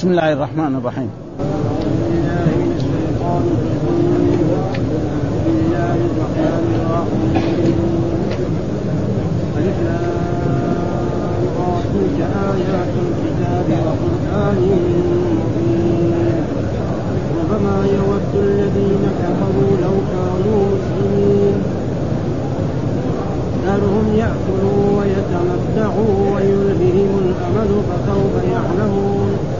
بسم الله الرحمن الرحيم. تلك آيات الكتاب ربما يود الذين كفروا لو كانوا مسلمين. ذرهم يأكلوا ويتمتعوا ويلههم الأمل فسوف يعلمون.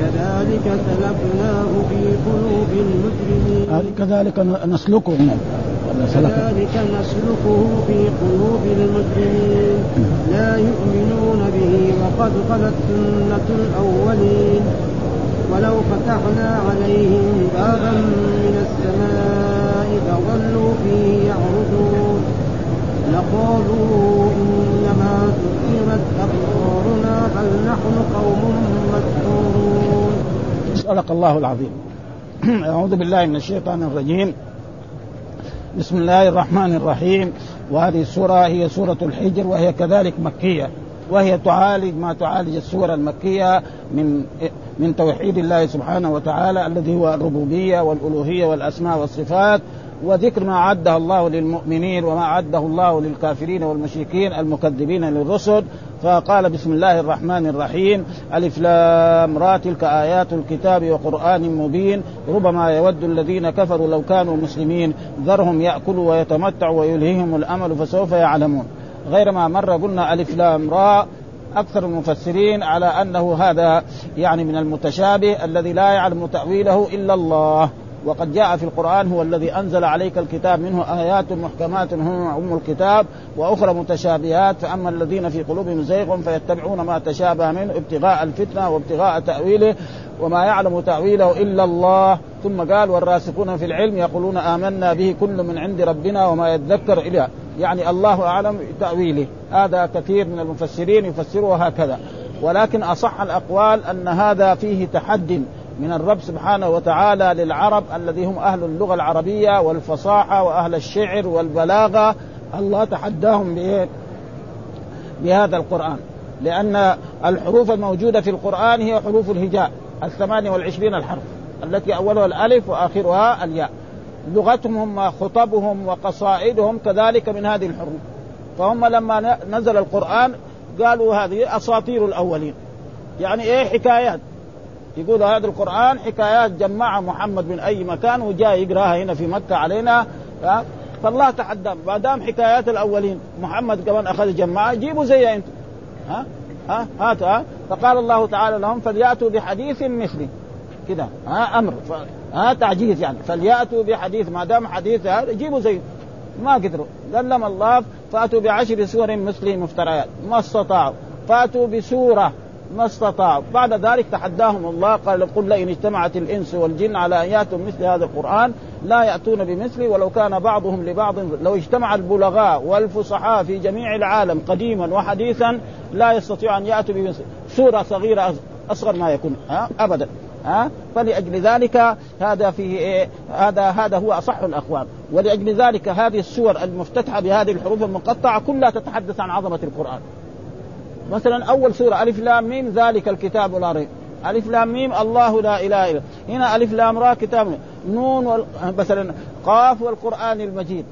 كذلك سلكناه في قلوب المجرمين كذلك نسلكه كذلك نسلكه في قلوب المجرمين لا يؤمنون به وقد خلت سنة الأولين. ولو فتحنا عليهم بابا من السماء فظلوا فيه يعرجون. لقالوا إنما سكرت أبصارنا بل نحن قوم مسحورون صدق الله العظيم. أعوذ بالله من الشيطان الرجيم. بسم الله الرحمن الرحيم. وهذه السورة هي سورة الحجر وهي كذلك مكية. وهي تعالج ما تعالج السور المكية من من توحيد الله سبحانه وتعالى الذي هو الربوبية والألوهية والأسماء والصفات. وذكر ما أعده الله للمؤمنين وما أعده الله للكافرين والمشركين المكذبين للرسل. فقال بسم الله الرحمن الرحيم. ألف لام را تلك آيات الكتاب وقرآن مبين. ربما يود الذين كفروا لو كانوا مسلمين. ذرهم يأكلوا ويتمتعوا ويلهيهم الأمل فسوف يعلمون. غير ما مر قلنا ألف لام را. أكثر المفسرين على أنه هذا يعني من المتشابه الذي لا يعلم تأويله إلا الله. وقد جاء في القرآن هو الذي أنزل عليك الكتاب منه آيات محكمات هم أم الكتاب وأخرى متشابهات فأما الذين في قلوبهم زيغ فيتبعون ما تشابه منه ابتغاء الفتنة وابتغاء تأويله وما يعلم تأويله إلا الله. ثم قال والراسخون في العلم يقولون آمنا به كل من عند ربنا وما يذكر إليه يعني الله أعلم تأويله. هذا كثير من المفسرين يفسره هكذا. ولكن أصح الأقوال أن هذا فيه تحد. من الرب سبحانه وتعالى للعرب الذي هم أهل اللغة العربية والفصاحة وأهل الشعر والبلاغة. الله تحداهم؟ بهذا القرآن. لأن الحروف الموجودة في القرآن هي حروف الهجاء الثمانية والعشرين الحرف التي أولها الألف وآخرها الياء. لغتهم هم خطبهم وقصائدهم كذلك من هذه الحروف. فهم لما نزل القرآن قالوا هذه أساطير الأولين. يعني إيه حكايات؟ يقول هذا القرآن حكايات جمعها محمد من أي مكان وجاء يقرأها هنا في مكة علينا فالله تحدى ما دام حكايات الأولين محمد كمان أخذ جمعها جيبوا زي أنتم ها؟ ها؟ هات ها؟ فقال الله تعالى لهم فليأتوا بحديث مثلي كده ها؟ أمر. ها؟ تعجيز يعني فليأتوا بحديث ما دام حديث جيبوا زي ما قدروا قال الله فأتوا بعشر سور مثلي مفتريات ما استطاعوا فأتوا بسورة ما استطاعوا بعد ذلك تحداهم الله قال قل لئن اجتمعت الإنس والجن على أن يأتوا مثل هذا القرآن لا يأتون بمثله ولو كان بعضهم لبعض. لو اجتمع البلغاء والفصحاء في جميع العالم قديما وحديثا لا يستطيع أن يأتوا بمثله سورة صغيرة أصغر ما يكون. ها؟ ابدا. ها؟ فلأجل ذلك هذا فيه إيه؟ هذا هذا هو أصح الأقوال. ولأجل ذلك هذه السور المفتتحة بهذه الحروف المقطعة كلها تتحدث عن عظمة القرآن. مثلا أول سورة ألف لام ميم ذلك الكتاب لا ريب. ألف لام ميم الله لا إله إلا هو ألف لام را كتاب. نون وال... مثلا قاف والقرآن المجيد.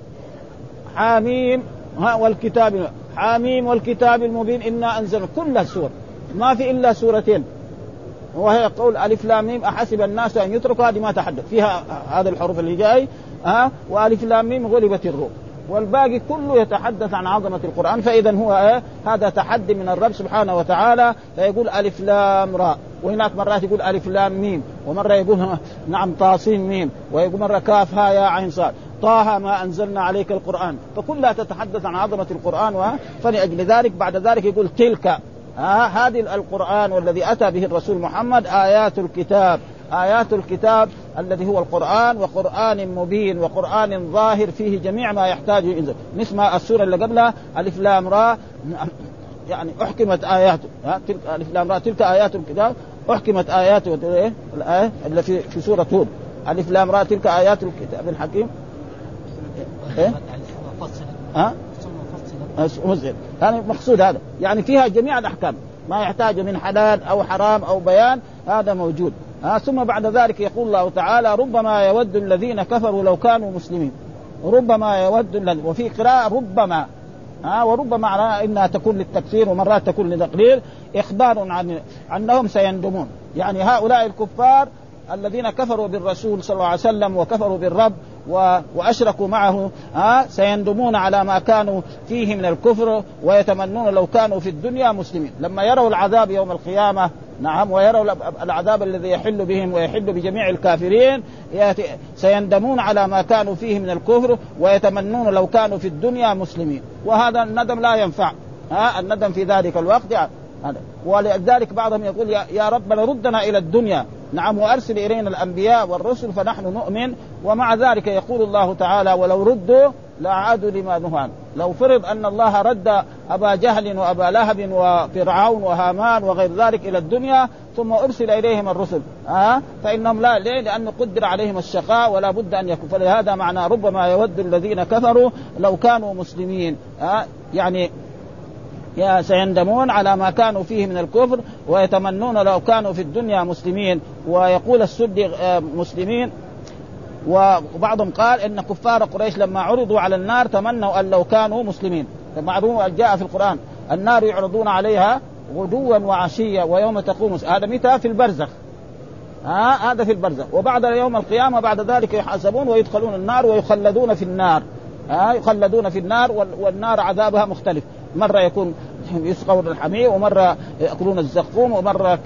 حاميم ها والكتاب حاميم والكتاب المبين إنا أنزلناه كل السور ما في إلا سورتين. وهي قوله ألف لام ميم أحسب الناس أن يتركوا هذه ما تحدث. فيها هذا الحروف اللي جاي ها وألف لام ميم غلبت الروم والباقي كله يتحدث عن عظمة القرآن فاذا هو إيه؟ هذا تحدي من الرب سبحانه وتعالى فيقول ألف لام راء. وهناك مرات يقول ألف لام ميم ومرة يقول نعم طاسين ميم ويقول مرة كاف ها يا عين صاد. طه ما أنزلنا عليك القرآن. فكلها تتحدث عن عظمة القرآن فلأجل ذلك بعد ذلك يقول تلك ها هذه القرآن والذي أتى به الرسول محمد آيات الكتاب. آيات الكتاب الذي هو القرآن وقرآن مبين وقرآن ظاهر فيه جميع ما يحتاج إنزل مثل ما السورة اللي قبلها ألف لام را يعني أحكمت آياته تلك ألف لام را تلك آيات الكتاب أحكمت آياته إيه؟ الآية اللي في سورة هود. ألف لام را تلك آيات الكتاب الحكيم. إيه؟ ها؟ مزل يعني مقصود هذا. يعني فيها جميع الأحكام. ما يحتاج من حلال أو حرام أو بيان هذا موجود. ها ثم بعد ذلك يقول الله تعالى ربما يود الذين كفروا لو كانوا مسلمين. ربما يود وفي قراءة ربما ها وربما معناها إنها تكون للتكثير ومرات تكون لتقليل إخبار عن أنهم سيندمون. يعني هؤلاء الكفار الذين كفروا بالرسول صلى الله عليه وسلم وكفروا بالرب وأشركوا معه ها سيندمون على ما كانوا فيه من الكفر ويتمنون لو كانوا في الدنيا مسلمين. لما يروا العذاب يوم القيامة نعم ويروا العذاب الذي يحل بهم ويحل بجميع الكافرين. سيندمون على ما كانوا فيه من الكفر ويتمنون لو كانوا في الدنيا مسلمين. وهذا الندم لا ينفع. ها الندم في ذلك الوقت. يعني ولذلك بعضهم يقول يا, يا ربنا ردنا إلى الدنيا. نعم وأرسل إلينا الأنبياء والرسل فنحن نؤمن. ومع ذلك يقول الله تعالى ولو ردوا لاعادوا لما نهوا عنه لو فرض أن الله رد أبا جهل وأبا لهب وفرعون وهامان وغير ذلك إلى الدنيا ثم أرسل إليهم الرسل. ها؟ فإنهم لا ليه؟ لأنه قدر عليهم الشقاء ولا بد أن يكون. فلهذا معنى ربما يود الذين كفروا لو كانوا مسلمين. ها؟ يعني يا سيندمون على ما كانوا فيه من الكفر ويتمنون لو كانوا في الدنيا مسلمين. ويقول السدي آه، مسلمين وبعضهم قال إن كفار قريش لما عرضوا على النار تمنوا أن لو كانوا مسلمين. معلوم جاء في القرآن النار يعرضون عليها غدوا وعشيا ويوم تقوم هذا متى؟ في البرزخ. ها هذا في البرزخ. وبعد يوم القيامة بعد ذلك يحاسبون ويدخلون النار ويخلدون في النار. ها يخلدون في النار والنار عذابها مختلف. مرة يكون يسقون الحمير ومرة يأكلون الزقوم ومرة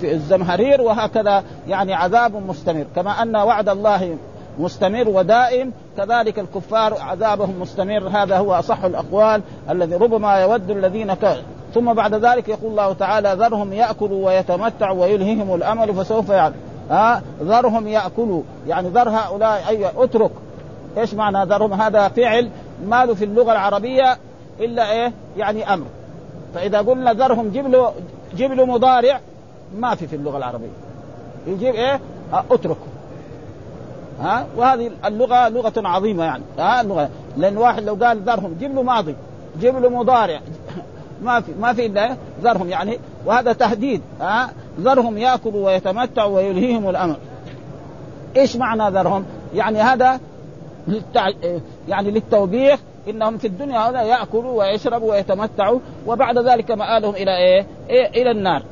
في الزمهرير وهكذا يعني عذاب مستمر. كما أن وعد الله مستمر ودائم. كذلك الكفار عذابهم مستمر. هذا هو أصح الأقوال الذي ربما يود الذين ك... ثم بعد ذلك يقول الله تعالى ذرهم يأكلوا ويتمتعوا ويلههم الأمل فسوف يعلم. ها ذرهم يأكلوا. يعني ذر هؤلاء أي اترك. إيش معنى ذرهم؟ هذا فعل ما له في اللغة العربية إلا إيه؟ يعني أمر. فإذا قلنا ذرهم جيب له جيب له مضارع ما في في اللغة العربية. يجيب إيه؟ اتركه. ها؟ وهذه اللغة لغة عظيمة يعني ها؟ اللغة. لأن واحد لو قال ذرهم جيب له ماضي جيب له مضارع. ما في ما في إلا ذرهم يعني. وهذا تهديد ها؟ ذرهم يأكلوا ويتمتعوا ويلهيهم الأمر. إيش معنى ذرهم؟ يعني هذا للتع... يعني للتوبيخ إنهم في الدنيا هذا يأكلوا ويشربوا ويتمتعوا وبعد ذلك مآلهم إلى إيه؟ إيه؟ إلى النار.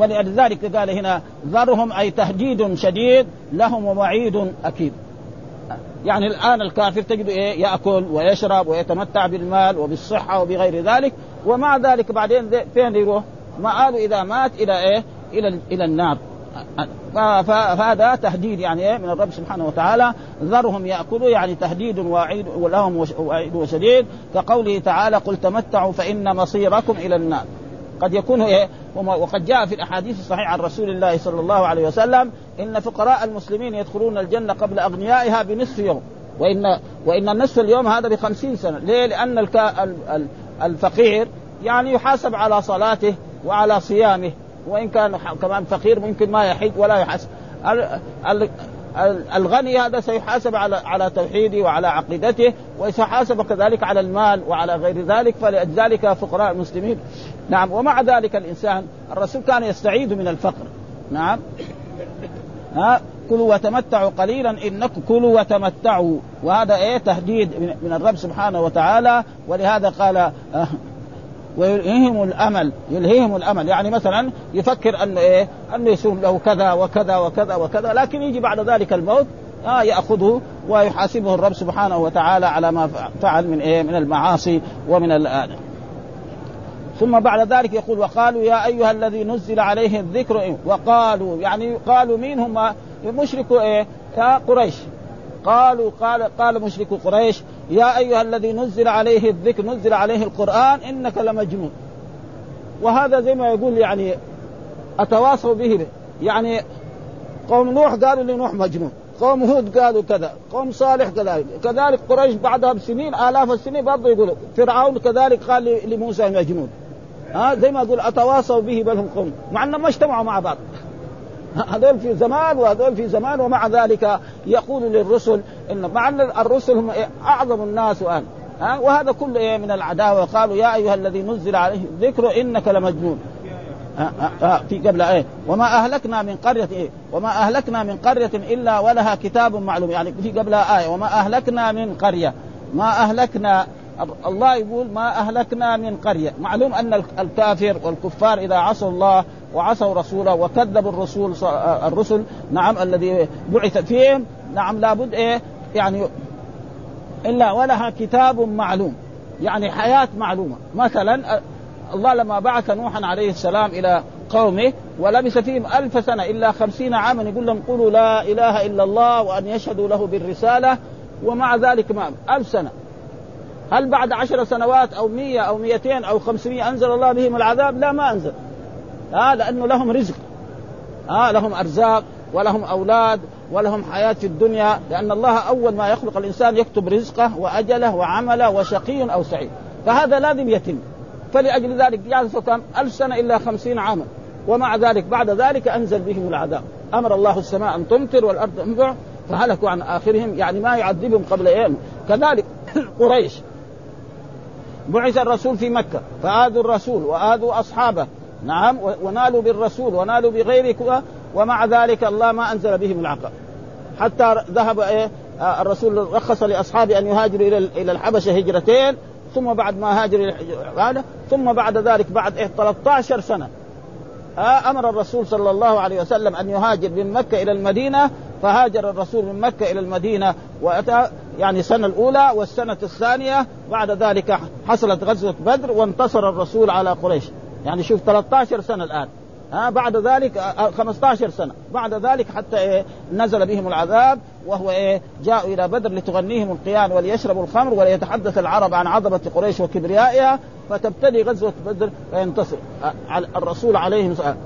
ولذلك قال هنا ذرهم أي تهديد شديد لهم ووعيد أكيد. يعني الآن الكافر تجد إيه؟ يأكل ويشرب ويتمتع بالمال وبالصحة وبغير ذلك ومع ذلك بعدين فين يروح؟ مآله إذا مات إلى إيه؟ إلى إلى النار. فهذا تهديد يعني إيه؟ من الرب سبحانه وتعالى. ذرهم يأكلوا يعني تهديد وعيد ولهم وعيد وشديد كقوله تعالى قل تمتعوا فإن مصيركم إلى النار. قد يكون إيه وقد جاء في الأحاديث الصحيحة عن رسول الله صلى الله عليه وسلم إن فقراء المسلمين يدخلون الجنة قبل أغنيائها بنصف يوم. وان وإن النصف اليوم هذا بخمسين سنة. ليه؟ لأن الفقير يعني يحاسب على صلاته وعلى صيامه وإن كان كمان فقير ممكن ما يحج ولا يحاسب الغني هذا سيحاسب على على توحيده وعلى عقيدته وسيحاسب كذلك على المال وعلى غير ذلك فلذلك فقراء المسلمين. نعم ومع ذلك الإنسان الرسول كان يستعيد من الفقر. نعم. ها كلوا وتمتعوا قليلا إنكم كلوا وتمتعوا. وهذا إيه؟ تهديد من الرب سبحانه وتعالى. ولهذا قال آه، ويلهيهم الأمل يلهيهم الأمل يعني مثلا يفكر انه إيه انه يصير له كذا وكذا وكذا وكذا لكن يجي بعد ذلك الموت آه يأخذه ويحاسبه الرب سبحانه وتعالى على ما فعل من إيه من المعاصي ومن الآن ثم بعد ذلك يقول وقالوا يا أيها الذي نزل عليه الذكر؟ وقالوا يعني قالوا مين هم مشركوا إيه يا قريش قالوا قال قال مشرك قريش يا أيها الذي نزل عليه الذكر نزل عليه القرآن إنك لمجنون. وهذا زي ما يقول يعني أتواصوا به يعني قوم نوح قالوا لنوح مجنون قوم هود قالوا كذا قوم صالح كذلك كذلك قريش بعدها بسنين آلاف السنين برضه يقولوا فرعون كذلك قال لموسى مجنون. ها زي ما أقول أتواصوا به بل هم قوم مع أنهم ما اجتمعوا مع بعض. هذول في زمان وهذول في زمان ومع ذلك يقول للرسل إن مع أن الرسل هم؟ أعظم الناس وان ها؟ وهذا كله إيه من العداوة. قالوا يا أيها الذي نزل عليه الذكر إنك لمجنون. آه آه في قبل إيه؟ وما أهلكنا من قرية إيه؟ وما أهلكنا من قرية إلا ولها كتاب معلوم. يعني في قبلها آية. وما أهلكنا من قرية. ما أهلكنا الله يقول ما أهلكنا من قرية. معلوم أن الكافر والكفار إذا عصوا الله وعصوا رسوله وكذبوا الرسول الرسل. نعم الذي بعث فيهم. نعم لابد إيه؟ يعني إلا ولها كتاب معلوم. يعني حياة معلومة. مثلا الله لما بعث نوحا عليه السلام إلى قومه ولبث فيهم ألف سنة إلا خمسين عاما يقول لهم قولوا لا إله إلا الله وأن يشهدوا له بالرسالة. ومع ذلك ما؟ ألف سنة. هل بعد عشر سنوات أو مية أو ميتين أو خمسمية أنزل الله بهم العذاب؟ لا ما أنزل. ها آه لأنه لهم رزق. ها آه لهم أرزاق ولهم أولاد ولهم حياة في الدنيا. لأن الله أول ما يخلق الإنسان يكتب رزقه وأجله وعمله وشقي أو سعيد. فهذا لازم يتم فلأجل ذلك جعل سلطان ألف سنة إلا خمسين عاما. ومع ذلك بعد ذلك أنزل بهم العذاب. أمر الله السماء أن تمطر والأرض تنبع. فهلكوا عن آخرهم. يعني ما يعذبهم قبل أيام كذلك قريش. بعث الرسول في مكة. فآذوا الرسول وآذوا أصحابه. نعم ونالوا بالرسول ونالوا بغيره ومع ذلك الله ما أنزل بهم العقاب حتى ذهب إيه الرسول رخص لأصحابه أن يهاجروا إلى إلى الحبشة هجرتين ثم بعد ما هاجر هذا ثم بعد ذلك بعد 13 سنة أمر الرسول صلى الله عليه وسلم أن يهاجر من مكة إلى المدينة فهاجر الرسول من مكة إلى المدينة وأتى يعني السنة الأولى والسنة الثانية بعد ذلك حصلت غزوة بدر وانتصر الرسول على قريش. يعني شوف 13 سنة الآن. ها بعد ذلك 15 سنة. بعد ذلك حتى إيه نزل بهم العذاب وهو إيه جاءوا إلى بدر لتغنيهم القيان وليشربوا الخمر وليتحدث العرب عن عظمة قريش وكبريائها. فتبتدي غزوة بدر فينتصر. الرسول عليه الصلاه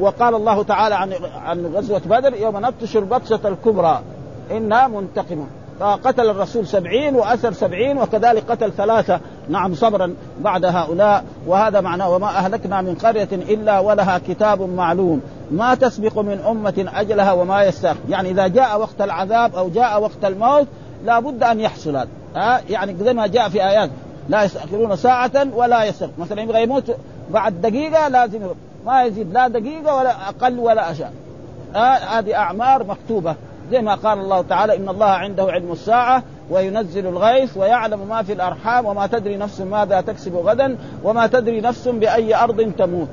وقال الله تعالى عن عن غزوة بدر يوم نبطش البطشه الكبرى إنا منتقمون. فقتل الرسول سبعين وأسر سبعين وكذلك قتل ثلاثة نعم صبرا بعد هؤلاء. وهذا معناه وما أهلكنا من قرية إلا ولها كتاب معلوم. ما تسبق من أمة أجلها وما يستأخر يعني إذا جاء وقت العذاب أو جاء وقت الموت لا بد أن يحصل هذا. ها؟ يعني زي ما جاء في آيات. لا يستأخرون ساعة ولا يستأخر مثلا يبغى يموت بعد دقيقة لازم ما يزيد لا دقيقة ولا أقل ولا أشياء هذه أعمار مكتوبة. زي ما قال الله تعالى إن الله عنده علم الساعة. وينزل الغيث ويعلم ما في الأرحام وما تدري نفس ماذا تكسب غدا وما تدري نفس بأي أرض تموت.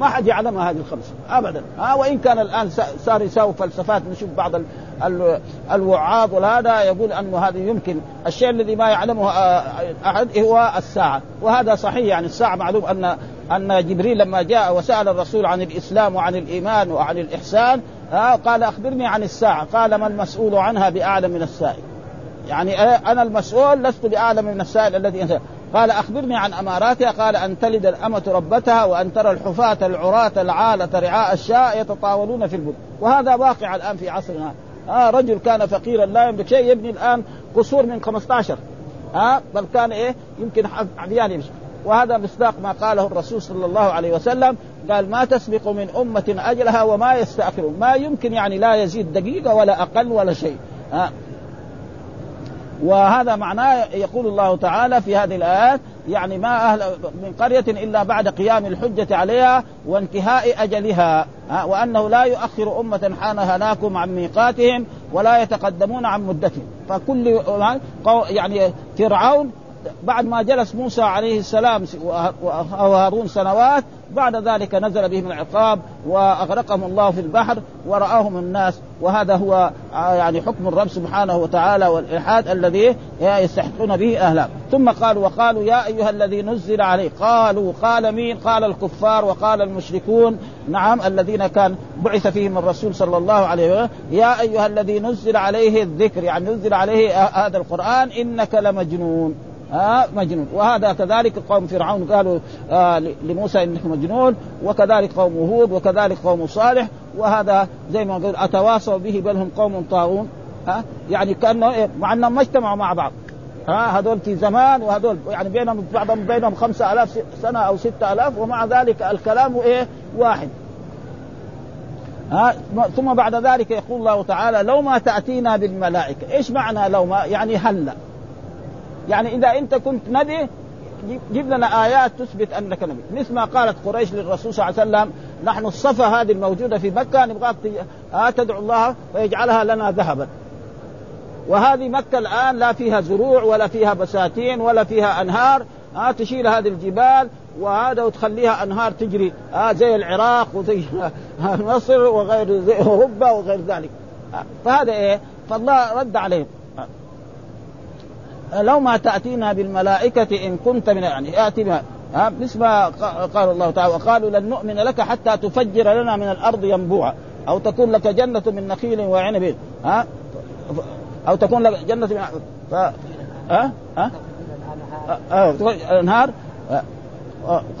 ما حد يعلم هذه الخمسه ابدا. ها وإن كان الآن صار يساوي فلسفات نشوف بعض الوعاظ وهذا يقول أنه هذا يمكن. الشيء الذي ما يعلمه أحد هو الساعة. وهذا صحيح يعني الساعة معلوم أن أن جبريل لما جاء وسأل الرسول عن الإسلام وعن الإيمان وعن الإحسان قال أخبرني عن الساعة. قال ما المسؤول عنها باعلم من السائل. يعني أنا المسؤول لست بأعلم من السائل الذي قال أخبرني عن أماراتها. قال أن تلد الأمة ربتها وأن ترى الحفاة العراة العالة رعاء الشاء يتطاولون في البر. وهذا واقع الآن في عصرنا. آه رجل كان فقيرا لا يملك شيء. يبني الآن قصور من 15 ها آه بل كان إيه؟ يمكن عديان يمشي. وهذا مصداق ما قاله الرسول صلى الله عليه وسلم. قال ما تسبق من أمة أجلها وما يستأخرون. ما يمكن يعني لا يزيد دقيقة ولا أقل ولا شيء. ها وهذا معناه يقول الله تعالى في هذه الآيات يعني ما أهل من قرية إلا بعد قيام الحجة عليها وانتهاء أجلها. وأنه لا يؤخر أمة حان هلاكهم عن ميقاتهم ولا يتقدمون عن مدتهم. فكل يعني فرعون بعد ما جلس موسى عليه السلام وهارون سنوات بعد ذلك نزل بهم العقاب وأغرقهم الله في البحر ورآهم الناس. وهذا هو آه، يعني حكم الرب سبحانه وتعالى والإلحاد الذي يستحقون به اهله ثم قالوا وقالوا يا أيها الذي نزل عليه قالوا قال مين؟ قال الكفار وقال المشركون. نعم الذين كان بعث فيهم الرسول صلى الله عليه وسلم يا أيها الذي نزل عليه الذكر يعني نزل عليه هذا القرآن إنك لمجنون. ها مجنون. وهذا كذلك قوم فرعون قالوا آه لموسى إنك مجنون وكذلك قوم هود وكذلك قوم صالح وهذا زي ما قلت أتواصوا به بل هم قوم طاغون. ها؟ يعني كأنه إيه؟ مع أنهم ما اجتمعوا مع بعض. ها؟ هذول في زمان وهذول يعني بينهم بعضهم بينهم خمسة ألاف سنة أو ستة ألاف ومع ذلك الكلام إيه؟ واحد. ها؟ ثم بعد ذلك يقول الله تعالى لو ما تأتينا بالملائكة. إيش معنى لو ما؟ يعني هلا. يعني إذا أنت كنت نبي جيب لنا آيات تثبت أنك نبي. مثل ما قالت قريش للرسول صلى الله عليه وسلم نحن الصفا هذه الموجودة في مكة نبغاك تدعو الله ويجعلها لنا ذهبا. وهذه مكة الآن لا فيها زروع ولا فيها بساتين ولا فيها أنهار. ها تشيل هذه الجبال وهذا وتخليها أنهار تجري. ها زي العراق وزي مصر وغير زي أوروبا وغير ذلك. فهذا إيه؟ فالله رد عليهم. لو ما تأتينا بالملائكة إن كنت من يعني آتي بها. مثل ما قال الله تعالى وقالوا لن نؤمن لك حتى تفجر لنا من الأرض ينبوعا. أو تكون لك جنة من نخيل وعنب. ها؟ أو تكون لك جنة من ف... ها؟ ها؟ الأنهار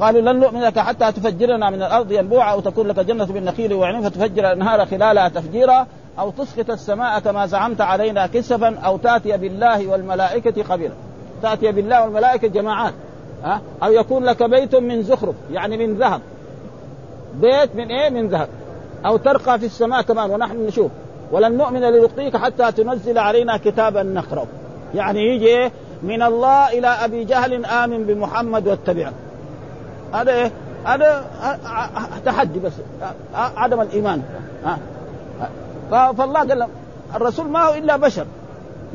قالوا لن نؤمن لك حتى تفجر لنا من الأرض ينبوعا أو تكون لك جنة من نخيل وعنب فتفجر الأنهار خلالها تفجيرا. أو تسقط السماء كما زعمت علينا كسفا أو تأتي بالله والملائكة قبيلا. تأتي بالله والملائكة جماعات ها؟ أو يكون لك بيت من زخرف يعني من ذهب. بيت من إيه؟ من ذهب. أو ترقى في السماء كمان ونحن نشوف. ولن نؤمن لرقيك حتى تنزل علينا كتابا نقرأ يعني يجي إيه؟ من الله إلى أبي جهل آمن بمحمد واتبعه. هذا إيه؟ هذا تحدي بس. عدم الإيمان. فالله قال الرسول ما هو إلا بشر.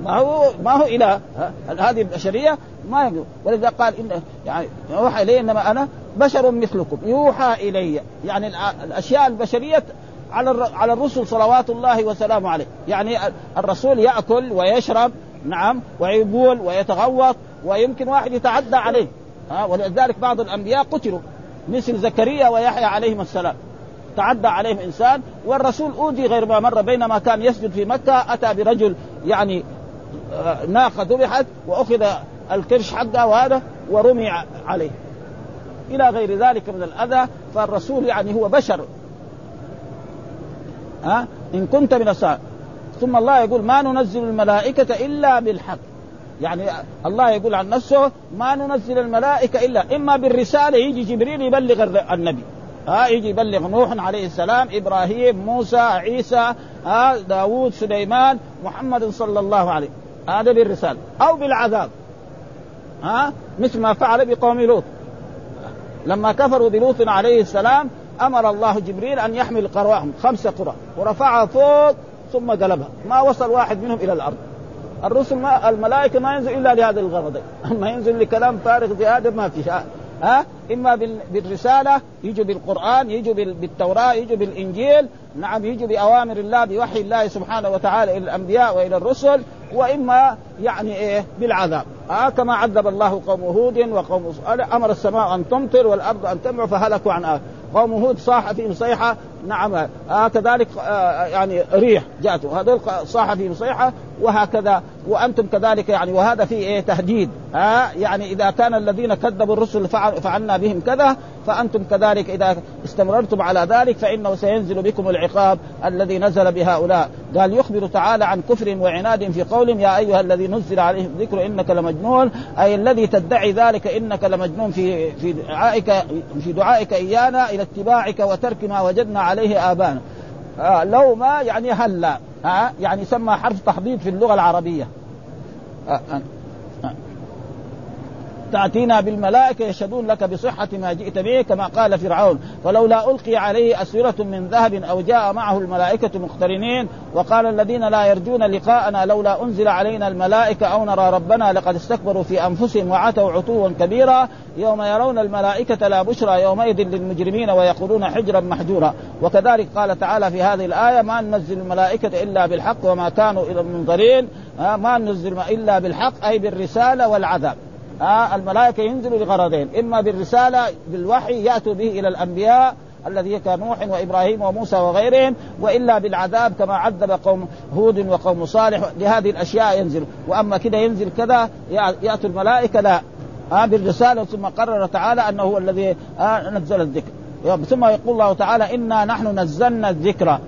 ما هو ما هو اله هذه البشرية؟ ما يقول. ولذا قال ان يعني يوحى إلي إنما أنا بشر مثلكم. يوحى إلي. يعني الأشياء البشرية على على الرسل صلوات الله وسلامه عليه. يعني الرسول يأكل ويشرب نعم ويبول ويتغوط ويمكن واحد يتعدى عليه. ها ولذلك بعض الأنبياء قتلوا مثل زكريا ويحيى عليهم السلام. تعدى عليهم إنسان والرسول أوذي غير ما مر بينما كان يسجد في مكة أتى برجل يعني آه، ناقة ذبحت وأخذ الكرش حقه وهذا ورمي عليه. إلى غير ذلك من الأذى فالرسول يعني هو بشر. ها؟ إن كنت من الصالح. ثم الله يقول ما ننزل الملائكة إلا بالحق. يعني الله يقول عن نفسه ما ننزل الملائكة الا إما بالرسالة يجي جبريل يبلغ النبي. ها يجي يبلغ نوح عليه السلام إبراهيم موسى عيسى ها داوود سليمان محمد صلى الله عليه. هذا بالرساله أو بالعذاب. ها مثل ما فعل بقوم لوط. لما كفروا بلوط عليه السلام أمر الله جبريل أن يحمل قرواهم خمسه قرى. ورفعها فوق ثم قلبها ما وصل واحد منهم إلى الأرض. الرسل ما الملائكة ما ينزل إلا لهذا الغرض اما ينزل لكلام فارغ زيادة ما في ها? إما بالرسالة يجوا بالقرآن يجوا بالتوراة يجوا بالإنجيل نعم يجوا بأوامر الله بوحي الله سبحانه وتعالى إلى الأنبياء وإلى الرسل وإما يعني إيه؟ بالعذاب. آه كما عذب الله قوم هود وقوم أمر السماء أن تمطر والأرض أن تنبع فهلكوا عن آه. قوم هود صاح فيهم صيحة نعم. آه كذلك آه يعني ريح جاءته هذول صاح فيهم صيحة وهكذا وأنتم كذلك يعني وهذا فيه إيه؟ تهديد. آه يعني إذا كان الذين كذبوا الرسل فعلنا بهم كذا فأنتم كذلك إذا استمررتم على ذلك فإنه سينزل بكم العقاب الذي نزل بهؤلاء. قال يخبر تعالى عن كفر وعناد في قولهم يا أيها نزل عليه الذكر إنك لمجنون أي الذي تدعي ذلك إنك لمجنون في في دعائك في دعائك إيانا إلى اتباعك وترك ما وجدنا عليه ابانا آه لو ما يعني هلا آه يعني يسمى حرف تحضيض في اللغة العربية آه آه. تأتينا بالملائكة يشهدون لك بصحة ما جئت به كما قال فرعون. فلولا ألقي عليه أسورة من ذهب أو جاء معه الملائكة مقترنين وقال الذين لا يرجون لقاءنا لولا أنزل علينا الملائكة أو نرى ربنا لقد استكبروا في أنفسهم وعتوا عتوا كبيرا. يوم يرون الملائكة لا بشرى يومئذ للمجرمين ويقولون حجرا محجورا. وكذلك قال تعالى في هذه الآية ما ننزل الملائكة إلا بالحق وما كانوا إلى المنظرين ما ننزل إلا بالحق أي بالرسالة والعذاب. آه الملائكة ينزلوا لغرضين إما بالرسالة بالوحي يأتوا به إلى الأنبياء الذي كان نوح وإبراهيم وموسى وغيرهم وإلا بالعذاب كما عذب قوم هود وقوم صالح. لهذه الأشياء ينزل. وأما كده ينزل كذا يأتوا الملائكة لا. آه بالرسالة. ثم قرر تعالى أنه هو الذي آه نزل الذكر. ثم يقول الله تعالى إنا نحن نزلنا الذكر.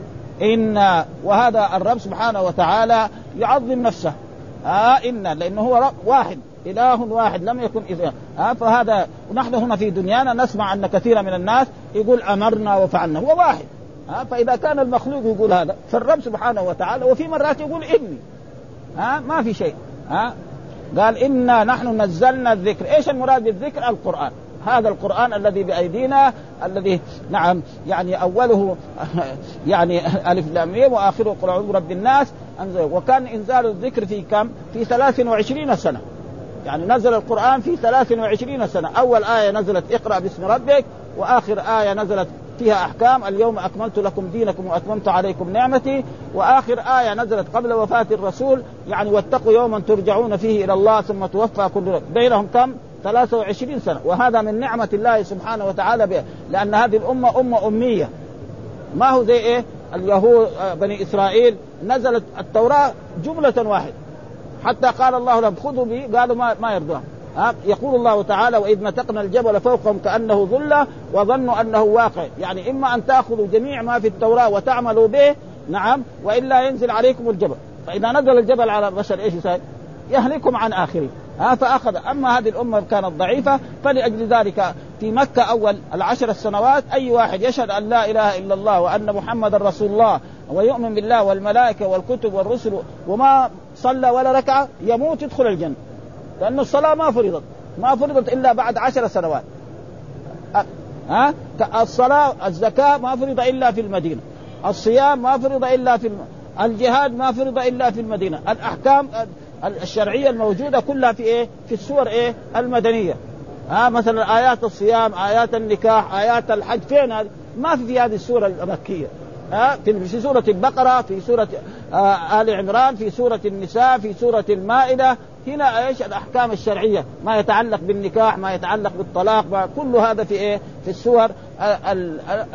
إنا وهذا الرب سبحانه وتعالى يعظم نفسه. آه إن لأنه هو رب واحد. إله واحد لم يكن إله آه فهذا نحن هنا في دنيانا نسمع أن كثير من الناس يقول أمرنا وفعلنا هو واحد. آه فإذا كان المخلوق يقول هذا فالرب سبحانه وتعالى وفي مرات يقول إني. آه ما في شيء. آه قال إنا نحن نزلنا الذكر. إيش المراد بالذكر؟ القرآن. هذا القرآن الذي بأيدينا الذي نعم يعني أوله يعني ألف لام وآخره قل أعوذ برب الناس. وكان إنزال الذكر في كم؟ في 23 سنة. يعني نزل القرآن في 23 سنة. أول آية نزلت اقرأ باسم ربك وآخر آية نزلت فيها أحكام اليوم أكملت لكم دينكم وأتممت عليكم نعمتي. وآخر آية نزلت قبل وفاة الرسول يعني واتقوا يوما ترجعون فيه إلى الله ثم توفى كل بينهم كم؟ 23 سنة. وهذا من نعمة الله سبحانه وتعالى بها لأن هذه الأمة أمة أمية. ما هو زي إيه؟ اليهود بني إسرائيل نزلت التوراة جملة واحدة. حتى قال الله لهم خذوا به قالوا ما ما يرضون. يقول الله تعالى وإذ نتقنا الجبل فوقهم كأنه ظلة وظنوا أنه واقع. يعني إما أن تأخذوا جميع ما في التوراة وتعملوا به نعم وإلا ينزل عليكم الجبل. فإذا نزل الجبل على البشر إيش يسوي؟ يهلكم عن اخره ها؟ فأخذ. أما هذه الأمة كانت ضعيفة فلأجل ذلك في مكة أول العشر السنوات أي واحد يشهد أن لا إله إلا الله وأن محمدا رسول الله ويؤمن بالله والملائكة والكتب والرسل وما صلى ولا ركعة يموت يدخل الجنة. لأن الصلاة ما فرضت. ما فرضت إلا بعد عشر سنوات. ها؟ الصلاة الزكاة ما فرض إلا في المدينة. الصيام ما فرض إلا في الم... الجهاد ما فرض إلا في المدينة. الأحكام الشرعية الموجودة كلها في إيه؟ في السور إيه؟ المدنية. ها؟ مثلا آيات الصيام آيات النكاح آيات الحج فين هذه؟ ما في في هذه السورة المكية ها في سورة البقرة في سورة آه آل عمران في سورة النساء في سورة المائدة. هنا إيش؟ الأحكام الشرعية. ما يتعلق بالنكاح ما يتعلق بالطلاق ما كل هذا في إيه؟ في السور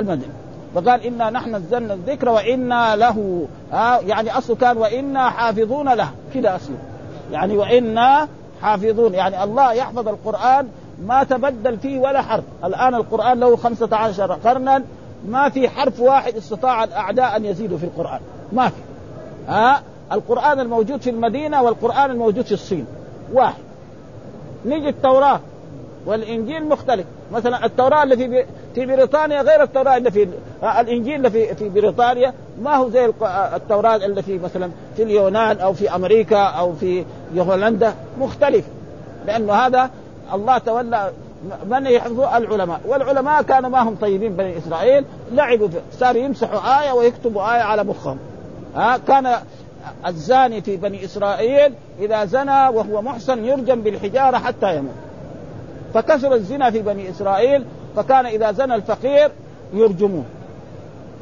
المدنيه فقال إنا نحن نزلنا الذكر وإنا له آه يعني اصله كان وإنا حافظون له. كده أصله. يعني وإنا حافظون. يعني الله يحفظ القرآن ما تبدل فيه ولا حرف. الآن القرآن له خمسة عشر قرنا. ما في حرف واحد استطاع الأعداء أن يزيدوا في القرآن. ما في. ها؟ القرآن الموجود في المدينة والقرآن الموجود في الصين. واحد. نيجي التوراة والإنجيل مختلف. مثلا التوراة اللي في في بريطانيا غير التوراة اللي في الإنجيل اللي في في بريطانيا ما هو زي التوراة اللي في مثلا في اليونان أو في أمريكا أو في هولندا. مختلف. لأنه هذا الله تولى من يحفظه؟ العلماء. والعلماء كانوا ما هم طيبين بني إسرائيل. لعبوا صاروا يمسحوا آية ويكتبوا آية على مخهم. ها؟ كان الزاني في بني إسرائيل إذا زنى وهو محسن يرجم بالحجارة حتى يموت. فكثر الزنا في بني إسرائيل فكان إذا زنى الفقير يرجموه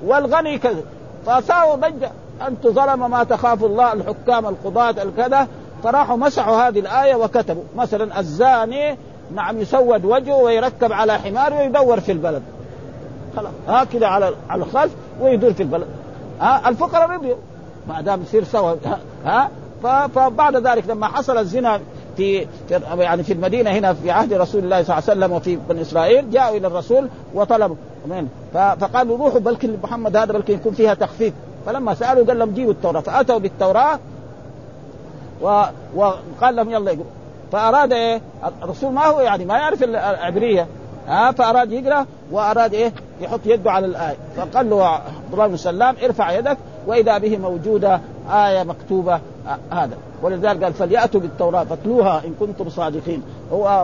والغني كذا فصاروا ضجة. انت ظلم ما تخاف الله الحكام القضاة الكذا. فراحوا مسحوا هذه الآية وكتبوا. مثلا الزاني نعم يسود وجهه ويركب على حمار ويدور في البلد. خلاص ها كذا على على الخلف ويدور في البلد. ها الفقراء رضيوا ما دام يصير سوا ها فبعد ذلك لما حصل الزنا في, يعني في المدينة هنا في عهد رسول الله صلى الله عليه وسلم وفي بني إسرائيل جاءوا إلى الرسول وطلبوا. فقالوا روحوا بلكن محمد هذا بلكن يكون فيها تخفيف. فلما سألوا قال لهم جيبوا التوراة. فأتوا بالتوراة و... وقال لهم يلا يقروا فأراد إيه؟ الرسول ما هو يعني ما يعرف العبرية. ها فأراد يقرأ وأراد إيه؟ يحط يده على الآية. فقال له عبد الله بن سلام ارفع يدك وإذا به موجودة آية مكتوبة هذا. ولذلك قال فليأتوا بالتوراة فاتلوها إن كنتم صادقين.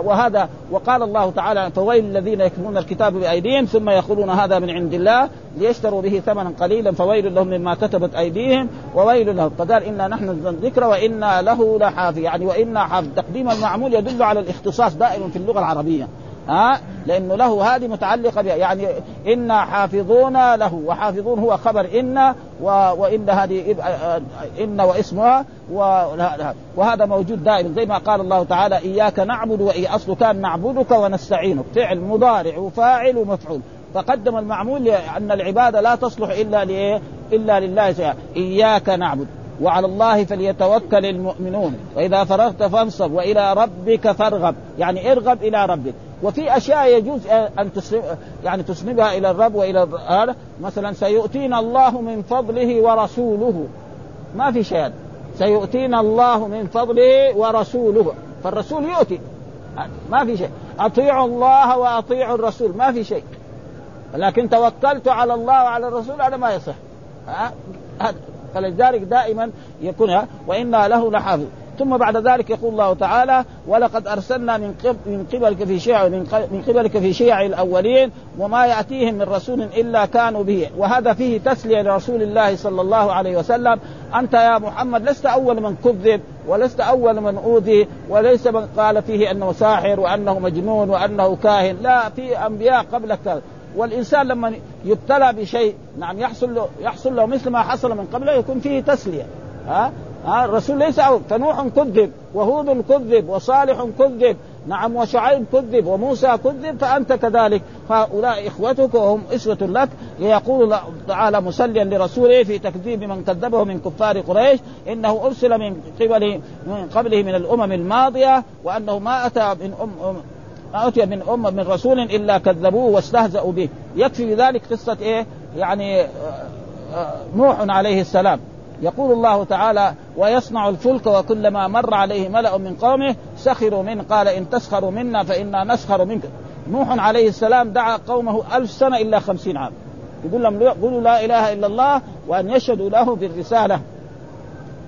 وهذا وقال الله تعالى فويل الذين يكتبون الكتاب بأيديهم ثم يقولون هذا من عند الله ليشتروا به ثمنا قليلا فويل لهم مما كتبت أيديهم وويل لهم. فقال إنا نحن الذكر وإنا له لحافظ. يعني وإنا حافظ. تقديم المعمول يدل على الاختصاص دائما في اللغة العربية. ها؟ لأنه له هذه متعلقة بها. يعني إنا حافظون له وحافظون هو خبر ان وإن هذه ان واسمها وهذا موجود دائما. زي ما قال الله تعالى إياك نعبد واي أصل كان نعبدك ونستعينك. فعل مضارع وفاعل ومفعول فقدم المعمول لأن العباده لا تصلح إلا لإيه؟ إلا لله تعالى إياك نعبد وعلى الله فليتوكل المؤمنون. وإذا فرغت فانصب وإلى ربك فارغب. يعني ارغب إلى ربك. وفي أشياء يجوز أن يعني تسلمها إلى الرب وإلى هذا. مثلا سيؤتينا الله من فضله ورسوله. ما في شيء. سيؤتينا الله من فضله ورسوله. فالرسول يؤتي. ما في شيء. أطيعوا الله وأطيعوا الرسول. ما في شيء. لكن توكلت على الله وعلى الرسول هذا ما يصح. فلذلك دائما يكون وإنا له لحافظ. ثم بعد ذلك يقول الله تعالى ولقد أرسلنا من من قبلك في شيع من قبلك في شيع الأولين وما يأتيهم من رسول إلا كانوا به وهذا فيه تسلية لرسول الله صلى الله عليه وسلم أنت يا محمد لست أول من كذب ولست أول من أوذي وليس من قال فيه أنه ساحر وأنه مجنون وأنه كاهن. لا في أنبياء قبلك. والإنسان لما يبتلى بشيء نعم يحصل له يحصل له مثل ما حصل من قبله يكون فيه تسلية. ها؟ ها الرسول ليس أول فنوح كذب وهود كذب وصالح كذب نعم وشعيب كذب وموسى كذب فأنت كذلك. هؤلاء إخوتك وهم أسوة لك. يقول تعالى مسليا لرسوله في تكذيب من كذبه من كفار قريش إنه أرسل من قبله من قبله من الأمم الماضية وأنه ما أتى من أم ما أتي من أمة من رسول إلا كذبوه واستهزأوا به. يكفي بذلك قصة إيه؟ يعني آه، آه، نوح عليه السلام. يقول الله تعالى ويصنع الفلك وكلما مر عليه ملأ من قومه سخروا منه. قال إن تسخروا منا فإنا نسخر منك. نوح عليه السلام دعا قومه ألف سنة إلا خمسين عام. يقول لهم قولوا لا إله إلا الله وأن يشهدوا له بالرسالة.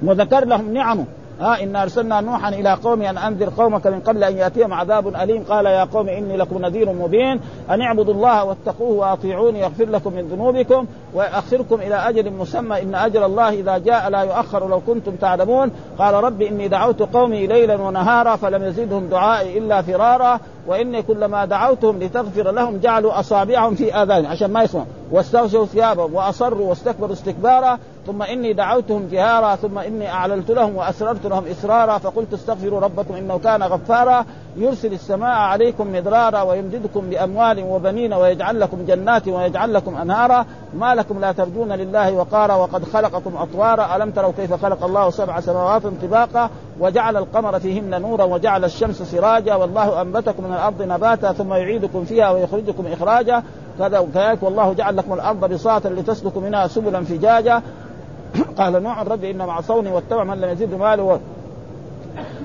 وذكر لهم نعمه. ها إن أرسلنا نوحا إلى قوم أن أنذر قومك من قبل أن يأتيهم عذاب أليم. قال يا قوم إني لكم نذير مبين. أن اعبدوا الله واتقوه وأطيعوني يغفر لكم من ذنوبكم ويؤخركم إلى أجل مسمى. إن أجل الله إذا جاء لا يؤخر لو كنتم تعلمون. قال رب إني دعوت قومي ليلا ونهارا فلم يزدهم دعائي إلا فرارا. وإني كلما دعوتهم لتغفر لهم جعلوا أصابعهم في آذانهم عشان ما يسمعوا. واستغشوا ثيابهم وأصروا واستكبروا استكبارا ثم إني دعوتهم جهارا ثم إني أعلنت لهم وأسررت لهم إسرارا فقلت استغفروا ربكم إنه كان غفارا. يرسل السماء عليكم مدرارا ويمددكم بأموال وبنين ويجعل لكم جنات ويجعل لكم أنهارا. ما لكم لا ترجون لله وقارا وقد خلقكم أطوارا. ألم تروا كيف خلق الله سبع سماوات طباقا وجعل القمر فيهن نورا وجعل الشمس سراجا والله أنبتكم من الأرض نباتا ثم يعيدكم فيها ويخرجكم إخراجا. كذلك والله جعل لكم الأرض بساطا لتسلكوا منها سبلا فجاجا. قال نوح ربي إنما عصوني واتبع من لم يزد ماله.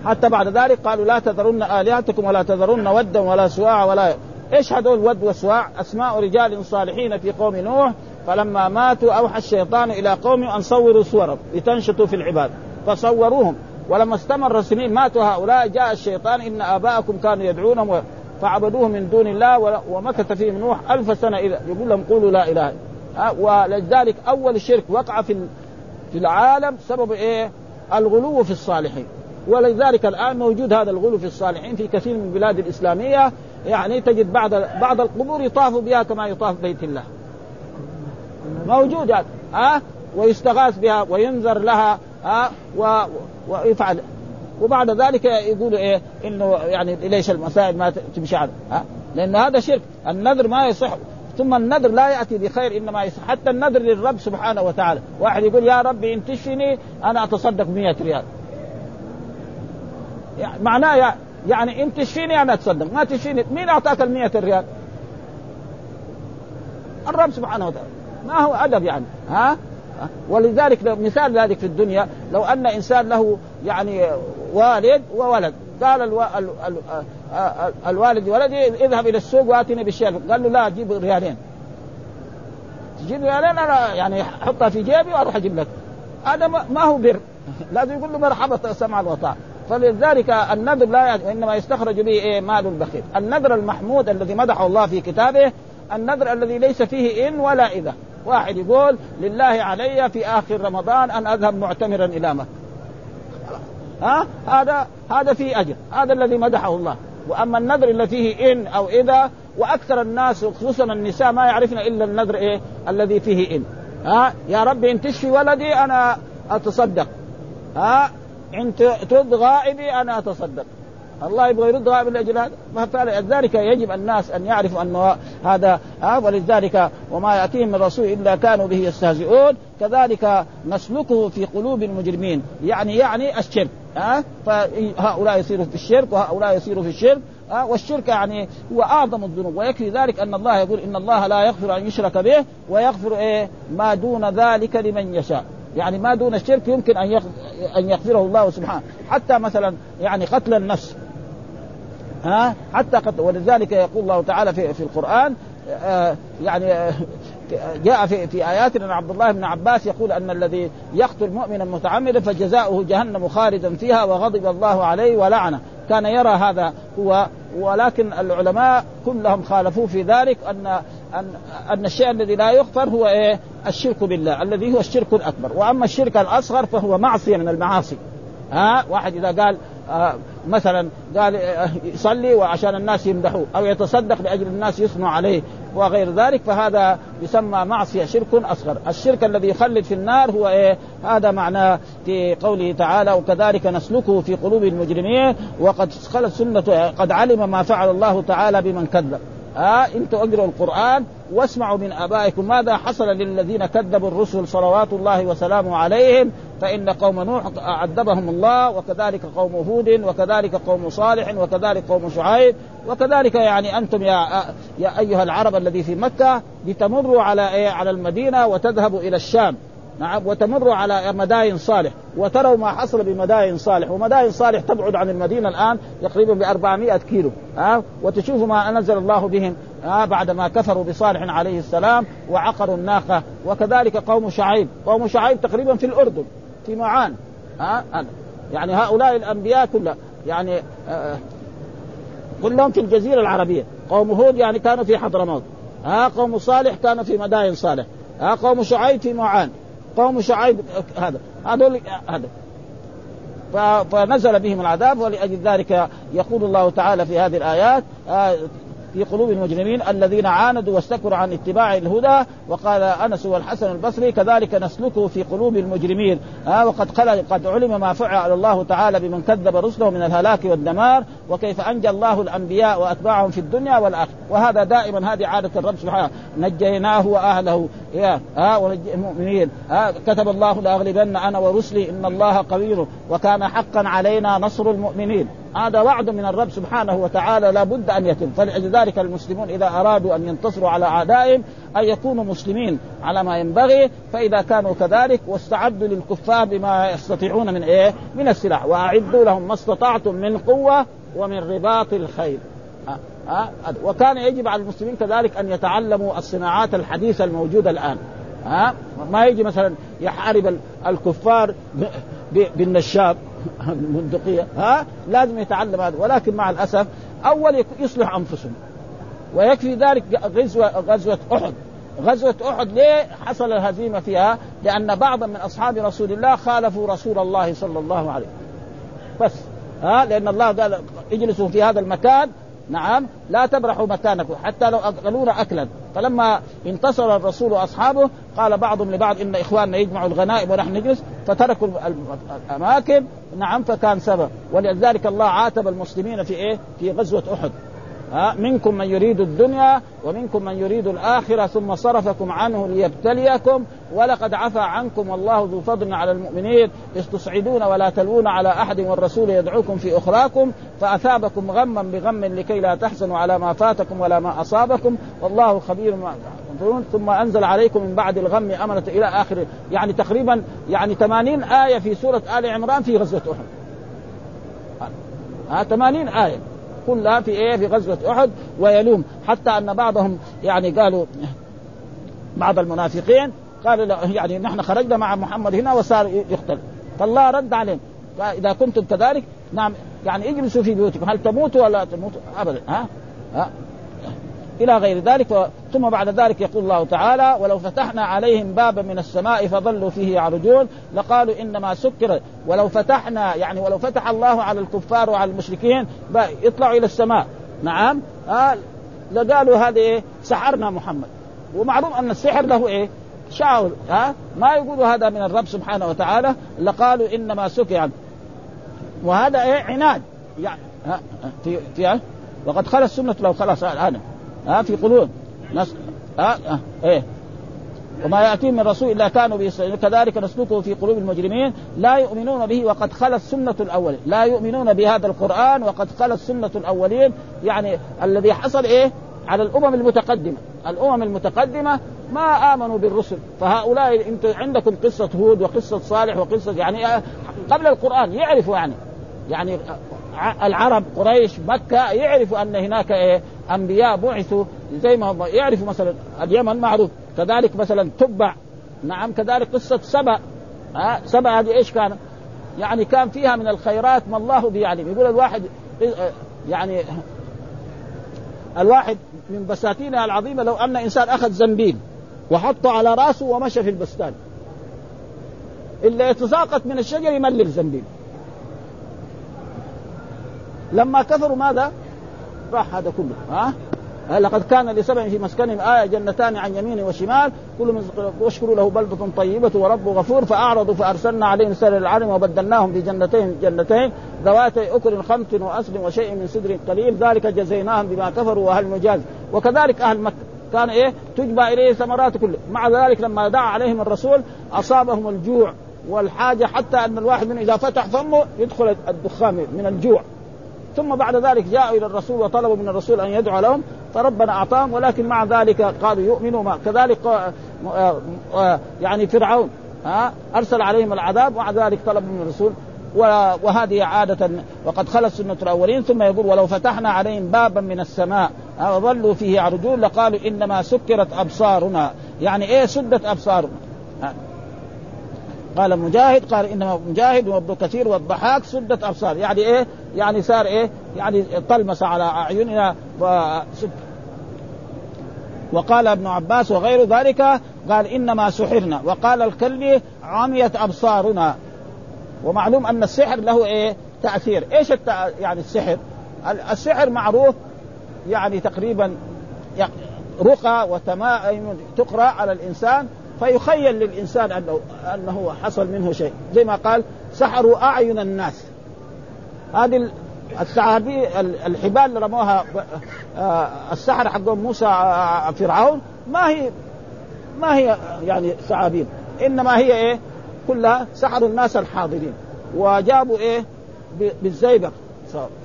حتى بعد ذلك قالوا لا تذرن آلهتكم ولا تذرن ودا ولا سواع ولا إيش هذول ود وسواع؟ أسماء رجال صالحين في قوم نوح. فلما ماتوا أوحى الشيطان إلى قوم أن صوروا صورهم لتنشطوا في العباد. فصوروهم. ولما استمر سنين ماتوا هؤلاء جاء الشيطان إن آباءكم كانوا يدعونهم فعبدوه من دون الله ومكث فيهم نوح ألف سنة يقول لهم قولوا لا إله ولذلك أول شرك وقع في في العالم سبب إيه؟ الغلو في الصالحين. ولذلك الآن موجود هذا الغلو في الصالحين في كثير من البلاد الإسلامية. يعني تجد بعض بعض القبور يطاف بها كما يطاف بيت الله. موجود ها ويستغاث بها وينذر لها. ها و... ويفعل. وبعد ذلك يقولوا إيه إنه يعني ليش المسائل ما تمشي على ها؟ لأن هذا شرك. النذر ما يصح. ثم النذر لا يأتي بخير إنما يصح. حتى النذر للرب سبحانه وتعالى. واحد يقول يا ربي إن تشفني أنا أتصدق ب ريال. يعني معناه يعني إن تشفيني أنا أتصدق. ما تشفيني مين أعطاك ال ريال؟ الرب سبحانه وتعالى. ما هو أدب يعني؟ ها؟ ولذلك مثال ذلك في الدنيا لو أن إنسان له يعني والد وولد. قال ألو... ال... ال... الوالد ولدي اذهب إلى السوق واتني بالشيء. قال له لا جيب ريالين. تجيب ريالين أنا يعني احطها في جيبي وأروح أجيب لك. هذا ما هو بر. لازم يقول له مرحبا سمع وطاعه فلذلك النذر لا وانما يستخرج به إيه؟ مال البخيل. النذر المحمود الذي مدحه الله في كتابه النذر الذي ليس فيه إن ولا إذا. واحد يقول لله علي في آخر رمضان أن أذهب معتمرا إلى مكة. ها؟ هذا هذا فيه أجر. هذا الذي مدحه الله. وأما النذر اللي فيه إن أو إذا وأكثر الناس خصوصا النساء ما يعرفن إلا النذر إيه؟ الذي فيه إن. ها؟ يا ربي إن تشفي ولدي أنا أتصدق. ها؟ إن ترد غائبي أنا أتصدق. الله يبغى يرد غائب لاجل هذا. فلذلك يجب الناس أن يعرفوا انه هذا ها ولذلك وما يأتيهم من رسول إلا كانوا به يستهزئون. كذلك نسلكه في قلوب المجرمين. يعني يعني الشرك. ها فهؤلاء يصيروا في الشرك وهؤلاء يصيروا في الشرك. ها والشرك يعني هو أعظم الذنوب. ويكفي ذلك أن الله يقول إن الله لا يغفر أن يشرك به ويغفر إيه؟ ما دون ذلك لمن يشاء. يعني ما دون الشرك يمكن أن أن يغفره الله سبحانه. حتى مثلا يعني قتل النفس. ها؟ حتى قتل ولذلك يقول الله تعالى في في القرآن آه يعني آه جاء في في ايات أن عبد الله بن عباس يقول أن الذي يقتل مؤمنا متعمدا فجزاؤه جهنم خالدا فيها وغضب الله عليه ولعنه. كان يرى هذا هو ولكن العلماء كلهم خالفوه في ذلك ان ان أن الشيء الذي لا يغفر هو إيه؟ الشرك بالله الذي هو الشرك الأكبر. وأما الشرك الأصغر فهو معصية من المعاصي. ها؟ واحد إذا قال آه مثلا قال آه يصلي وعشان الناس يمدحوه أو يتصدق لأجل الناس يثنوا عليه وغير ذلك فهذا يسمى معصية شرك أصغر، الشرك الذي يخلد في النار هو إيه؟ هذا معناه في قوله تعالى وكذلك نسلكه في قلوب المجرمين وقد خلت سنة قد علم ما فعل الله تعالى بمن كذب. ها آه أنتم اقرأوا القرآن واسمعوا من آبائكم ماذا حصل للذين كذبوا الرسل صلوات الله وسلامه عليهم فإن قوم نوح عذبهم الله وكذلك قوم هود وكذلك قوم صالح وكذلك قوم شعيب وكذلك يعني أنتم يا يا أيها العرب الذي في مكة لتمروا على إيه؟ على المدينة وتذهبوا إلى الشام. نعم وتمروا على مداين صالح وتروا ما حصل بمداين صالح ومداين صالح تبعد عن المدينة الآن تقريبا ب 400 كيلو ها؟ أه؟ وتشوفوا ما أنزل الله بهم آه بعد ما كفروا بصالح عليه السلام وعقروا الناقة وكذلك قوم شعيب قوم شعيب تقريبا في الأردن في معان ها؟ آه يعني هؤلاء الأنبياء كلها يعني آه كلهم في الجزيرة العربية قوم هود يعني كانوا في حضرموت ها؟ قوم صالح كانوا في مداين صالح ها؟ قوم شعيب في معان. قوم شعيب هذا هذول هذا. فنزل بهم العذاب ولأجل ذلك يقول الله تعالى في هذه الآيات آه في قلوب المجرمين الذين عاندوا واستكبروا عن اتباع الهدى. وقال أنس والحسن البصري كذلك نسلكه في قلوب المجرمين. آه وقد قد علم ما فعل الله تعالى بمن كذب رسله من الهلاك والدمار. وكيف أنجى الله الأنبياء وأتباعهم في الدنيا والآخرة. وهذا دائما هذه عادة الرب سبحانه. نجيناه وأهله. يا آه المؤمنين. آه كتب الله لأغلبن أنا ورسلي إن الله قوي. وكان حقا علينا نصر المؤمنين. هذا وعد من الرب سبحانه وتعالى لا بد أن يتم. فلذلك المسلمون إذا أرادوا أن ينتصروا على أعدائهم أن يكونوا مسلمين على ما ينبغي فإذا كانوا كذلك واستعدوا للكفار بما يستطيعون من إيه؟ من السلاح. وأعدوا لهم ما استطعتم من قوة ومن رباط الخيل. أه أه وكان يجب على المسلمين كذلك أن يتعلموا الصناعات الحديثة الموجودة الآن. ها ما يجي مثلا يحارب الكفار بالنشاب البندقيه ها؟ لازم يتعلم هذا. ولكن مع الأسف أول يصلح انفسهم ويكفي ذلك غزوه غزوة أحد. غزوة أحد ليه حصل الهزيمة فيها؟ لأن بعضا من أصحاب رسول الله خالفوا رسول الله صلى الله عليه بس. ها؟ لأن الله قال اجلسوا في هذا المكان نعم لا تبرحوا مكانكم حتى لو أكلون أكلا. فلما انتصر الرسول وأصحابه قال بعضهم لبعض إن إخواننا يجمعوا الغنائم ونحن نجلس. فتركوا الأماكن نعم فكان سبب. ولذلك الله عاتب المسلمين في إيه؟ في غزوة أحد. ها منكم من يريد الدنيا ومنكم من يريد الآخرة ثم صرفكم عنه ليبتليكم. ولقد عفى عنكم والله ذو فضل على المؤمنين إذ تصعدون ولا تلوون على أحد والرسول يدعوكم في أخراكم فأثابكم غما بغم لكي لا تحزنوا على ما فاتكم ولا ما أصابكم. والله خبير ما ثم أنزل عليكم من بعد الغم أمنة إلى آخر يعني تقريبا يعني 80 آية في سورة آل عمران في غزوة أحد. ها 80 آية. كلها في إيه؟ في غزوة أحد ويلوم. حتى أن بعضهم يعني قالوا بعض المنافقين قال يعني نحن خرجنا مع محمد هنا وصار يقتل. فالله رد عليهم. اذا كنتم كذلك نعم يعني اجلسوا في بيوتكم. هل تموتوا ولا تموتوا؟ ابدا. ها؟ ها؟ إلى غير ذلك ثم بعد ذلك يقول الله تعالى ولو فتحنا عليهم بابا من السماء فظلوا فيه يعرجون لقالوا إنما سكر. ولو فتحنا يعني ولو فتح الله على الكفار وعلى المشركين يطلعوا إلى السماء. نعم. آه لقالوا هذا إيه سحرنا محمد. ومعلوم أن السحر له إيه؟ شاول ها ما يقولوا هذا من الرب سبحانه وتعالى. لقالوا إنما سكر. وهذا إيه؟ عناد. يعني ها في في وقد خلت سنة لو خلاص الآن. ها في قلوب. ناس ها إيه. وما يأتيهم من رسول إلا كانوا كذلك نسلكه في قلوب المجرمين. لا يؤمنون به وقد خلت سنة الأولين. لا يؤمنون بهذا القرآن وقد خلت سنة الأولين. يعني الذي حصل إيه؟ على الأمم المتقدمة. الأمم المتقدمة ما آمنوا بالرسل. فهؤلاء انت عندكم قصة هود وقصة صالح وقصة يعني قبل القرآن يعرفوا يعني. يعني العرب قريش مكة يعرفوا أن هناك إيه؟ أنبياء بعثوا زي ما يعرفوا مثلا اليمن معروف. كذلك مثلا تبع. نعم كذلك قصة سبأ. ها سبأ هذه إيش كان؟ يعني كان فيها من الخيرات ما الله بيعلم يقول الواحد يعني الواحد من بساتينها العظيمة لو أن إنسان أخذ زنبيل وحطه على رأسه ومشى في البستان. إلا يتساقط من الشجر يملل الزنبيل. لما كفروا ماذا؟ راح هذا كله ها؟ لقد كان لسبع في مسكنهم آية جنتان عن يمين وشمال كل من واشكروا له بلدة طيبة ورب غفور فأعرضوا فأرسلنا عليهم سيل العلم وبدلناهم بجنتين جنتين ذواتي أكل خمس وأصل وشيء من سدر قليل ذلك جزيناهم بما كفروا وهل نجاز وكذلك أهل مكة. كان إيه؟ تجبى إليه ثمرات كله. مع ذلك لما دعا عليهم الرسول أصابهم الجوع والحاجة حتى أن الواحد منهم إذا فتح فمه يدخل الدخان من الجوع. ثم بعد ذلك جاءوا إلى الرسول وطلبوا من الرسول أن يدعو لهم فربنا أعطاهم ولكن مع ذلك قالوا يؤمنوا ما كذلك آه، آه، يعني فرعون ها أرسل عليهم العذاب ومع ذلك طلبوا من الرسول وهذه عادة وقد خلت سنة الأولين ثم يقول ولو فتحنا عليهم بابا من السماء وظلوا فيه يعرجون لقالوا إنما سكرت أبصارنا. يعني إيه سدت أبصارنا؟ قال مجاهد قال إنما مجاهد وابن كثير والضحاك سدت أبصار. يعني إيه؟ يعني صار إيه؟ يعني طلمس على أعيننا وقال ابن عباس وغير ذلك قال إنما سحرنا وقال الكلي عميت أبصارنا ومعلوم أن السحر له إيه؟ تأثير، إيش التأ... يعني السحر؟ السحر معروف يعني تقريبا رقى وتمائم تقرأ على الإنسان فيخيل للإنسان انه أنه حصل منه شيء زي ما قال سحروا أعين الناس هذه الثعابي الحبال اللي رموها آه، السحر حق موسى آه، فرعون ما هي ما هي يعني ثعابين إنما هي إيه؟ كلها سحروا الناس الحاضرين. وجابوا إيه؟ بالزيبق.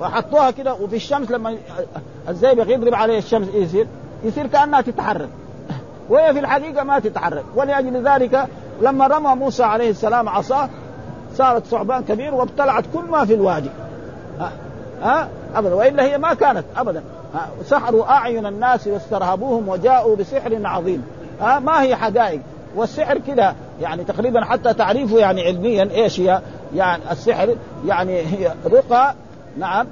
فحطوها كده وفي الشمس لما الزيبق يضرب عليه الشمس يصير يصير كأنها تتحرك. وهي في الحقيقة ما تتحرك. ولأجل ذلك لما رمى موسى عليه السلام عصاه صارت ثعبان كبير وابتلعت كل ما في الوادي ها, ها؟ أبدا وإلا هي ما كانت أبدا ها؟ سحروا أعين الناس واسترهبوهم وجاءوا بسحر عظيم ها؟ ما هي حقائق والسحر كذا يعني تقريبا حتى تعريفه يعني علميا إيش هي؟ يعني السحر يعني هي رقى نعم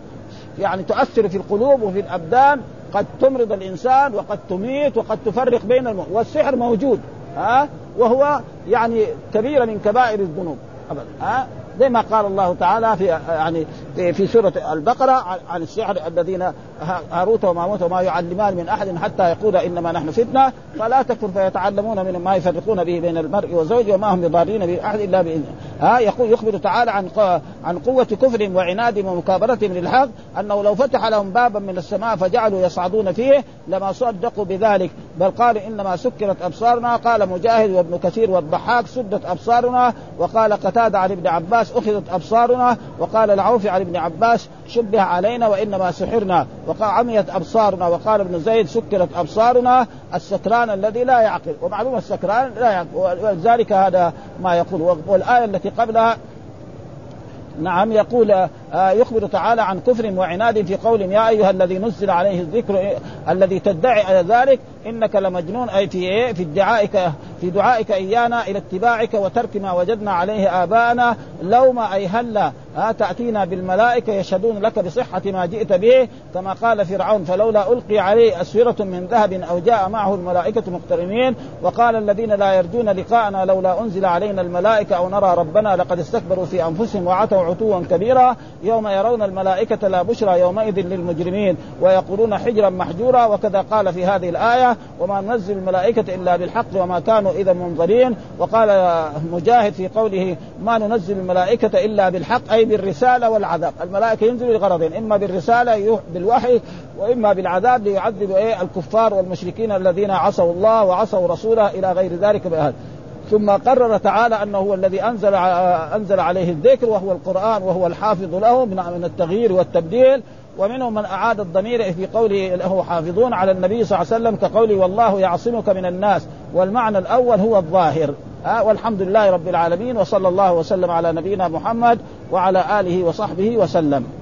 يعني تؤثر في القلوب وفي الأبدان قد تمرض الإنسان وقد تميت وقد تفرق بين الم... والسحر موجود ها وهو يعني كبيره من كبائر الذنوب أبدا ها زي ما قال الله تعالى في يعني في, سورة البقرة عن السحر الذين هاروت وماموت وما يعلمان من أحد حتى يقول إنما نحن فتنة فلا تكفر فيتعلمون من ما يفرقون به بين المرء وزوجه وما هم بضارين به احد إلا بإذنه. ها يقول يخبر تعالى عن عن قوة كفرهم وعنادهم ومكابرتهم للحق أنه لو فتح لهم بابا من السماء فجعلوا يصعدون فيه لما صدقوا بذلك بل قالوا إنما سكرت أبصارنا قال مجاهد وابن كثير والضحاك سدت أبصارنا وقال قتادة عن ابن عباس أخذت أبصارنا وقال العوفي عن ابن عباس شبه علينا وإنما سحرنا. وقال عميت أبصارنا وقال ابن زيد سكرت أبصارنا السكران الذي لا يعقل. ومعلوم السكران لا يعقل. ولذلك هذا ما يقول. والآية التي قبلها نعم يقول يخبر تعالى عن كفر وعناد في قول يا أيها الذي نزل عليه الذكر الذي تدعي ذلك إنك لمجنون أي في إيه؟ في ادعائك في دعائك إيانا إلى اتباعك وترك ما وجدنا عليه آباءنا. لو ما اي هلا تأتينا بالملائكة يشهدون لك بصحة ما جئت به كما قال فرعون فلولا ألقي عليه اسوره من ذهب أو جاء معه الملائكة مقترنين. وقال الذين لا يرجون لقاءنا لولا أنزل علينا الملائكة أو نرى ربنا لقد استكبروا في أنفسهم وعتوا عتوا كبيرا. يوم يرون الملائكة لا بشرى يومئذ للمجرمين ويقولون حجرا محجورا وكذا قال في هذه الآية وما ننزل الملائكة إلا بالحق وما كانوا إذا منظرين. وقال مجاهد في قوله ما ننزل الملائكة إلا بالحق أي بالرسالة والعذاب. الملائكة ينزلوا لغرضين إما بالرسالة بالوحي وإما بالعذاب ليعذبوا إيه؟ الكفار والمشركين الذين عصوا الله وعصوا رسوله إلى غير ذلك بأهل. ثم قرر تعالى أنه هو الذي أنزل أنزل عليه الذكر وهو القرآن وهو الحافظ له من التغيير والتبديل. ومنهم من أعاد الضمير في قوله له حافظون على النبي صلى الله عليه وسلم كقوله والله يعصمك من الناس. والمعنى الأول هو الظاهر. والحمد لله رب العالمين وصلى الله وسلم على نبينا محمد وعلى آله وصحبه وسلم.